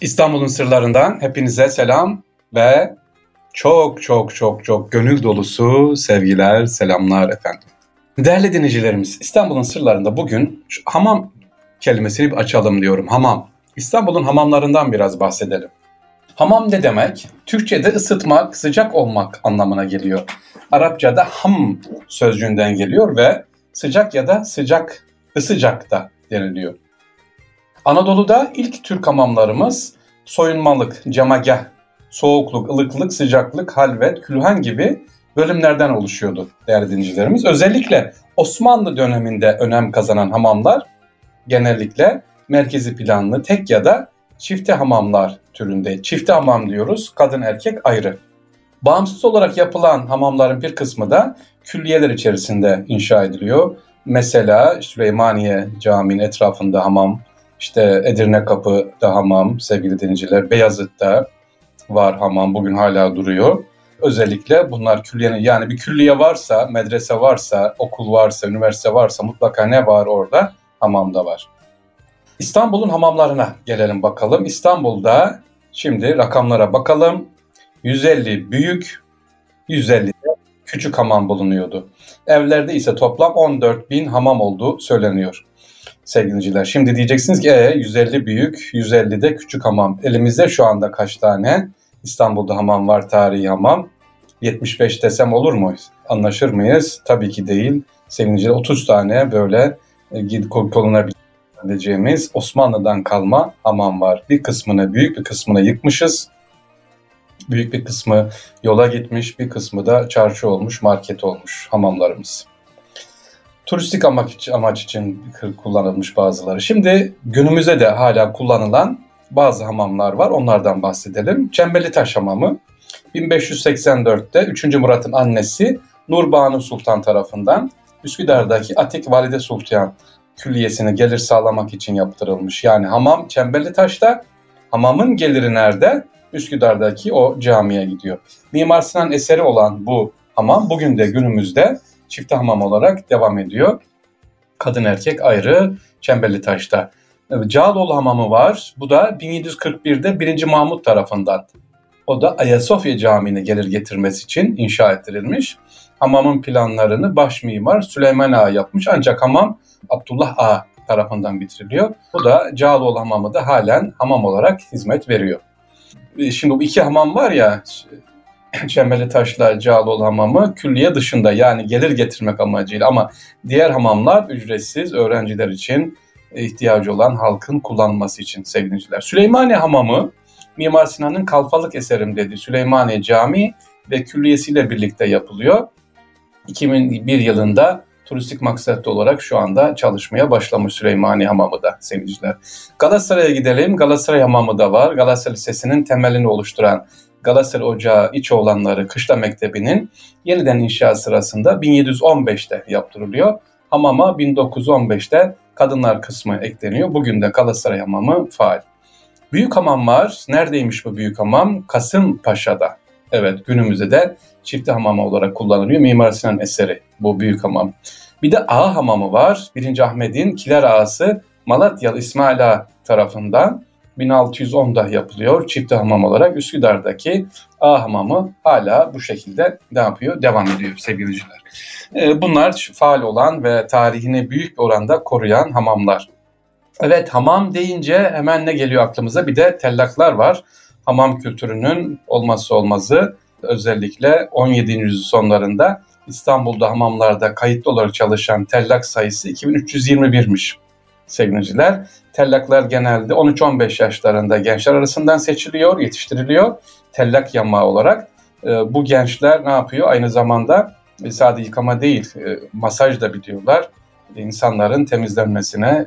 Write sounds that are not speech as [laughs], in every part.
İstanbul'un sırlarından hepinize selam ve çok çok çok çok gönül dolusu sevgiler, selamlar efendim. Değerli dinleyicilerimiz, İstanbul'un sırlarında bugün hamam kelimesini bir açalım diyorum. Hamam. İstanbul'un hamamlarından biraz bahsedelim. Hamam ne demek? Türkçe'de ısıtmak, sıcak olmak anlamına geliyor. Arapça'da ham sözcüğünden geliyor ve sıcak ya da sıcak, ısıcak da deniliyor. Anadolu'da ilk Türk hamamlarımız soyunmalık, camagah, soğukluk, ılıklık, sıcaklık, halvet, külhan gibi bölümlerden oluşuyordu değerli dinleyicilerimiz. Özellikle Osmanlı döneminde önem kazanan hamamlar genellikle merkezi planlı tek ya da çifte hamamlar türünde. Çifte hamam diyoruz, kadın erkek ayrı. Bağımsız olarak yapılan hamamların bir kısmı da külliyeler içerisinde inşa ediliyor. Mesela Süleymaniye Camii'nin etrafında hamam, işte Edirne Kapı'da hamam sevgili dinleyiciler. Beyazıt'ta var hamam bugün hala duruyor. Özellikle bunlar külliyenin yani bir külliye varsa, medrese varsa, okul varsa, üniversite varsa mutlaka ne var orada? Hamamda var. İstanbul'un hamamlarına gelelim bakalım. İstanbul'da şimdi rakamlara bakalım. 150 büyük, 150 de küçük hamam bulunuyordu. Evlerde ise toplam 14 bin hamam olduğu söyleniyor sevgiliciler. Şimdi diyeceksiniz ki e, 150 büyük, 150 de küçük hamam. Elimizde şu anda kaç tane İstanbul'da hamam var, tarihi hamam? 75 desem olur mu? Anlaşır mıyız? Tabii ki değil. Sevgiliciler 30 tane böyle e, kolunabileceğimiz Osmanlı'dan kalma hamam var. Bir kısmını, büyük bir kısmını yıkmışız. Büyük bir kısmı yola gitmiş, bir kısmı da çarşı olmuş, market olmuş hamamlarımız. Turistik amaç, amaç için kullanılmış bazıları. Şimdi günümüzde de hala kullanılan bazı hamamlar var. Onlardan bahsedelim. Çemberli Taş Hamamı 1584'te 3. Murat'ın annesi Nurbanu Sultan tarafından Üsküdar'daki Atik Valide Sultan Külliyesi'ne gelir sağlamak için yaptırılmış. Yani hamam Çemberli Taş'ta, hamamın geliri nerede? Üsküdar'daki o camiye gidiyor. Mimar Sinan eseri olan bu hamam bugün de günümüzde çift hamam olarak devam ediyor. Kadın erkek ayrı Çemberli Taş'ta. Cağaloğlu Hamamı var. Bu da 1741'de 1. Mahmut tarafından. O da Ayasofya Camii'ne gelir getirmesi için inşa ettirilmiş. Hamamın planlarını baş mimar Süleyman Ağa yapmış. Ancak hamam Abdullah Ağa tarafından bitiriliyor. Bu da Cağaloğlu Hamamı da halen hamam olarak hizmet veriyor. Şimdi bu iki hamam var ya [clears throat] Çemberli Taşla Cağaloğlu Hamamı külliye dışında yani gelir getirmek amacıyla ama diğer hamamlar ücretsiz öğrenciler için ihtiyacı olan halkın kullanması için sevgiliciler. Süleymaniye Hamamı Mimar Sinan'ın kalfalık eserim dedi. Süleymaniye Camii ve külliyesiyle birlikte yapılıyor. 2001 yılında turistik maksatlı olarak şu anda çalışmaya başlamış Süleymaniye Hamamı da sevgiliciler. Galatasaray'a gidelim. Galatasaray Hamamı da var. Galatasaray Lisesi'nin temelini oluşturan Galatasaray Ocağı İçoğlanları Kışla Mektebi'nin yeniden inşa sırasında 1715'te yaptırılıyor. Hamama 1915'te kadınlar kısmı ekleniyor. Bugün de Galatasaray Hamamı faal. Büyük hamam var. Neredeymiş bu büyük hamam? Kasımpaşa'da. Evet günümüzde de çifte hamam olarak kullanılıyor. Mimar Sinan eseri bu büyük hamam. Bir de Ağa Hamamı var. 1. Ahmet'in Kiler Ağası Malatyalı İsmail Ağa tarafından 1610'da yapılıyor çift hamam olarak. Üsküdar'daki A hamamı hala bu şekilde ne yapıyor? Devam ediyor sevgiliciler. Ee, bunlar faal olan ve tarihini büyük bir oranda koruyan hamamlar. Evet hamam deyince hemen ne geliyor aklımıza? Bir de tellaklar var. Hamam kültürünün olmazsa olmazı özellikle 17. yüzyıl sonlarında İstanbul'da hamamlarda kayıtlı olarak çalışan tellak sayısı 2321'miş sevgiliciler. Tellaklar genelde 13-15 yaşlarında gençler arasından seçiliyor, yetiştiriliyor. Tellak yamağı olarak. E, bu gençler ne yapıyor? Aynı zamanda e, sadece yıkama değil, e, masaj da biliyorlar. İnsanların temizlenmesine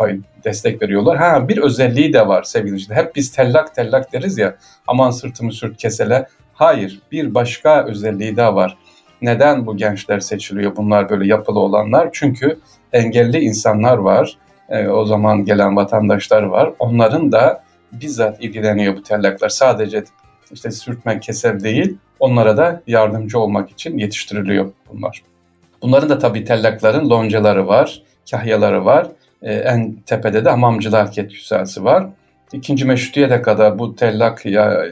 e, destek veriyorlar. Ha bir özelliği de var sevgiliciler. Hep biz tellak tellak deriz ya. Aman sırtımı sürt kesele. Hayır, bir başka özelliği daha var. Neden bu gençler seçiliyor? Bunlar böyle yapılı olanlar. Çünkü engelli insanlar var. E, o zaman gelen vatandaşlar var. Onların da bizzat ilgileniyor bu tellaklar. Sadece işte sürtme, keser değil, onlara da yardımcı olmak için yetiştiriliyor bunlar. Bunların da tabii tellakların loncaları var, kahyaları var. E, en tepede de hamamcılar ketküsası var. İkinci meşrutiyete kadar bu tellak ya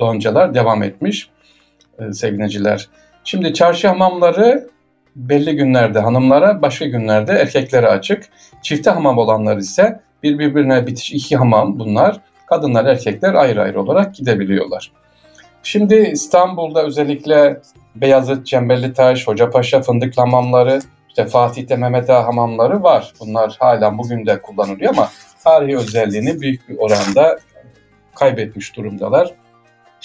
doncalar devam etmiş e, sevgiliciler. Şimdi çarşı hamamları belli günlerde hanımlara, başka günlerde erkeklere açık. Çifte hamam olanlar ise bir birbirine bitiş iki hamam bunlar. Kadınlar, erkekler ayrı ayrı olarak gidebiliyorlar. Şimdi İstanbul'da özellikle Beyazıt, Cembellitaş, Hocapaşa fındık hamamları, işte Fatih'te Mehmet Ağa hamamları var. Bunlar hala bugün de kullanılıyor ama tarihi özelliğini büyük bir oranda kaybetmiş durumdalar.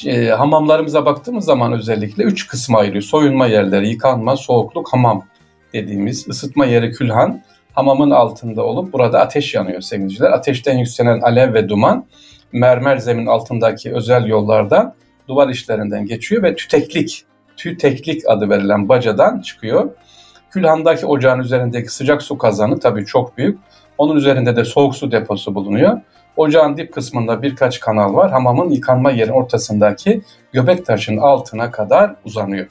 E, hamamlarımıza baktığımız zaman özellikle üç kısma ayırıyor. Soyunma yerleri, yıkanma, soğukluk, hamam dediğimiz ısıtma yeri külhan hamamın altında olup burada ateş yanıyor sevgiliciler. Ateşten yükselen alev ve duman mermer zemin altındaki özel yollardan duvar işlerinden geçiyor ve tüteklik, tüteklik adı verilen bacadan çıkıyor. Külhandaki ocağın üzerindeki sıcak su kazanı tabii çok büyük. Onun üzerinde de soğuk su deposu bulunuyor. Ocağın dip kısmında birkaç kanal var. Hamamın yıkanma yerin ortasındaki göbek taşının altına kadar uzanıyor.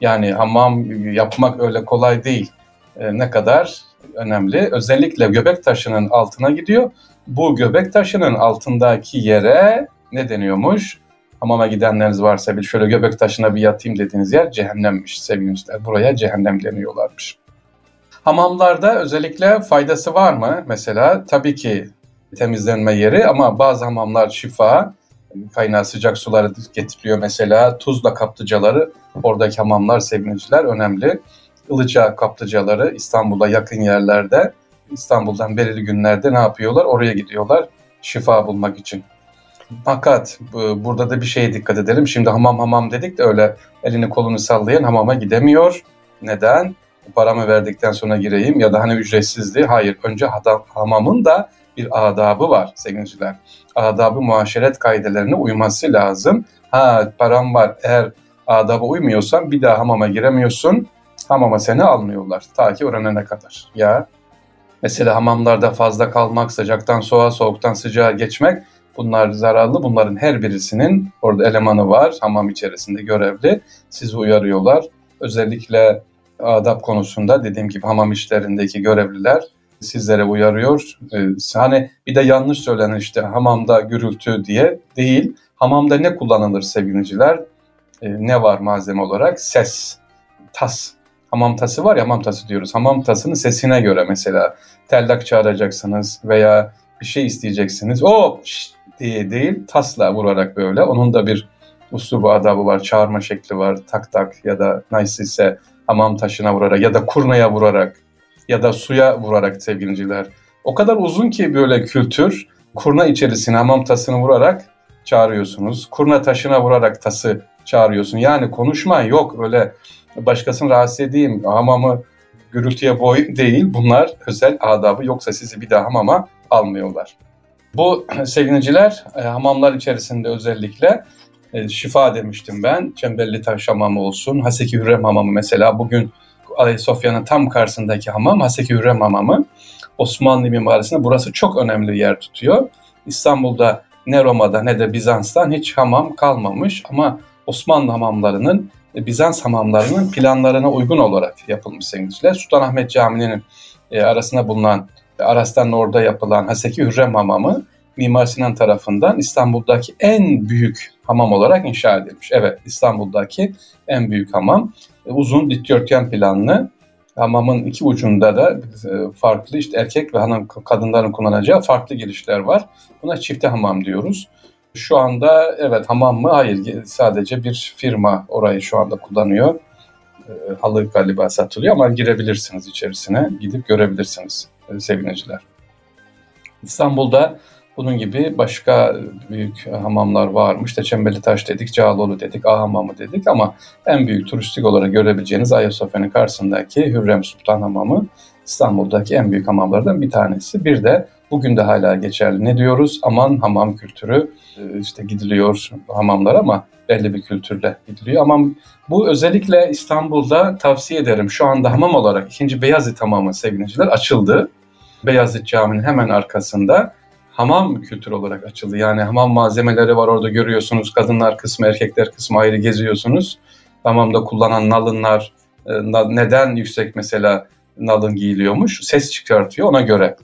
Yani hamam yapmak öyle kolay değil. E, ne kadar önemli. Özellikle göbek taşının altına gidiyor. Bu göbek taşının altındaki yere ne deniyormuş? Hamama gidenleriniz varsa bir şöyle göbek taşına bir yatayım dediğiniz yer cehennemmiş sevgili Buraya cehennem deniyorlarmış. Hamamlarda özellikle faydası var mı? Mesela tabii ki temizlenme yeri ama bazı hamamlar şifa, kaynağı sıcak suları getiriyor mesela. Tuzla kaplıcaları, oradaki hamamlar sevgiliciler önemli. Ilıca kaplıcaları İstanbul'a yakın yerlerde, İstanbul'dan belirli günlerde ne yapıyorlar? Oraya gidiyorlar şifa bulmak için. Fakat burada da bir şeye dikkat edelim. Şimdi hamam hamam dedik de öyle elini kolunu sallayan hamama gidemiyor. Neden? Paramı verdikten sonra gireyim ya da hani ücretsizdi. Hayır önce hamamın da bir adabı var sevgiliciler. Adabı muaşeret kaidelerine uyması lazım. Ha param var eğer adaba uymuyorsan bir daha hamama giremiyorsun. Hamama seni almıyorlar ta ki öğrenene kadar. Ya mesela hamamlarda fazla kalmak, sıcaktan soğuğa, soğuktan sıcağa geçmek bunlar zararlı. Bunların her birisinin orada elemanı var hamam içerisinde görevli. Sizi uyarıyorlar. Özellikle adab konusunda dediğim gibi hamam işlerindeki görevliler sizlere uyarıyor. Ee, hani bir de yanlış söylenen işte hamamda gürültü diye değil. Hamamda ne kullanılır sevgiliciler? Ee, ne var malzeme olarak? Ses, tas. Hamam tası var ya hamam tası diyoruz. Hamam tasının sesine göre mesela tellak çağıracaksınız veya bir şey isteyeceksiniz. O diye değil tasla vurarak böyle. Onun da bir uslubu adabı var, çağırma şekli var. Tak tak ya da nice ise hamam taşına vurarak ya da kurnaya vurarak ya da suya vurarak sevgiliciler. O kadar uzun ki böyle kültür. Kurna içerisine hamam tasını vurarak çağırıyorsunuz. Kurna taşına vurarak tası çağırıyorsun. Yani konuşma yok öyle başkasını rahatsız edeyim, hamamı gürültüye boy [laughs] değil. Bunlar özel adabı yoksa sizi bir daha hamama almıyorlar. Bu [clears throat] sevgiliciler e, hamamlar içerisinde özellikle e, şifa demiştim ben. Çemberli Taş Hamamı olsun, Haseki Hürrem Hamamı mesela bugün Ayasofya'nın tam karşısındaki hamam Haseki Hürrem Hamamı. Osmanlı mimarisinde burası çok önemli bir yer tutuyor. İstanbul'da ne Roma'da ne de Bizans'tan hiç hamam kalmamış ama Osmanlı hamamlarının e, Bizans hamamlarının planlarına uygun olarak yapılmış sevgiliciler. Sultanahmet Camii'nin e, arasında bulunan Aras'tan orada yapılan Haseki Hürrem Hamamı Mimar Sinan tarafından İstanbul'daki en büyük hamam olarak inşa edilmiş. Evet İstanbul'daki en büyük hamam. E, uzun dikdörtgen planlı hamamın iki ucunda da e, farklı işte erkek ve hanım kadınların kullanacağı farklı girişler var. Buna çifte hamam diyoruz. Şu anda evet hamam mı? Hayır sadece bir firma orayı şu anda kullanıyor. E, halı galiba satılıyor ama girebilirsiniz içerisine. Gidip görebilirsiniz sevgiliciler. İstanbul'da bunun gibi başka büyük hamamlar varmış. İşte Çembeli Taş dedik, Cağaloğlu dedik, A Hamamı dedik ama en büyük turistik olarak görebileceğiniz Ayasofya'nın karşısındaki Hürrem Sultan Hamamı İstanbul'daki en büyük hamamlardan bir tanesi. Bir de bugün de hala geçerli. Ne diyoruz? Aman hamam kültürü e, işte gidiliyor hamamlar ama belli bir kültürle gidiliyor. Ama bu özellikle İstanbul'da tavsiye ederim. Şu anda hamam olarak 2. Beyazıt Hamamı sevgiliciler açıldı. Beyazıt Camii'nin hemen arkasında hamam kültürü olarak açıldı. Yani hamam malzemeleri var orada görüyorsunuz. Kadınlar kısmı, erkekler kısmı ayrı geziyorsunuz. Hamamda kullanan nalınlar e, neden yüksek mesela nalın giyiliyormuş? Ses çıkartıyor ona göre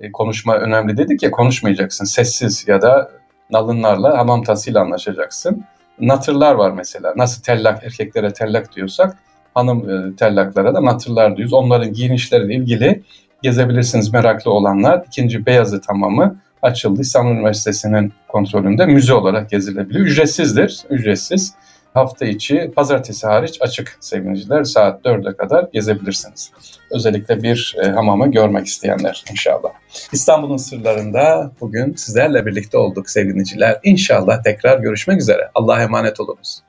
e, konuşma önemli dedik ya konuşmayacaksın. Sessiz ya da nalınlarla hamam tasıyla anlaşacaksın. Natırlar var mesela. Nasıl tellak erkeklere tellak diyorsak hanım e, tellaklara da natırlar diyoruz. Onların giyinişleriyle ilgili gezebilirsiniz meraklı olanlar. İkinci Beyazı tamamı açıldı. İstanbul Üniversitesi'nin kontrolünde müze olarak gezilebiliyor. Ücretsizdir, ücretsiz. Hafta içi pazartesi hariç açık sevgiliciler saat 4'e kadar gezebilirsiniz. Özellikle bir e, hamamı görmek isteyenler inşallah. İstanbul'un sırlarında bugün sizlerle birlikte olduk sevgiliciler. İnşallah tekrar görüşmek üzere. Allah'a emanet olunuz.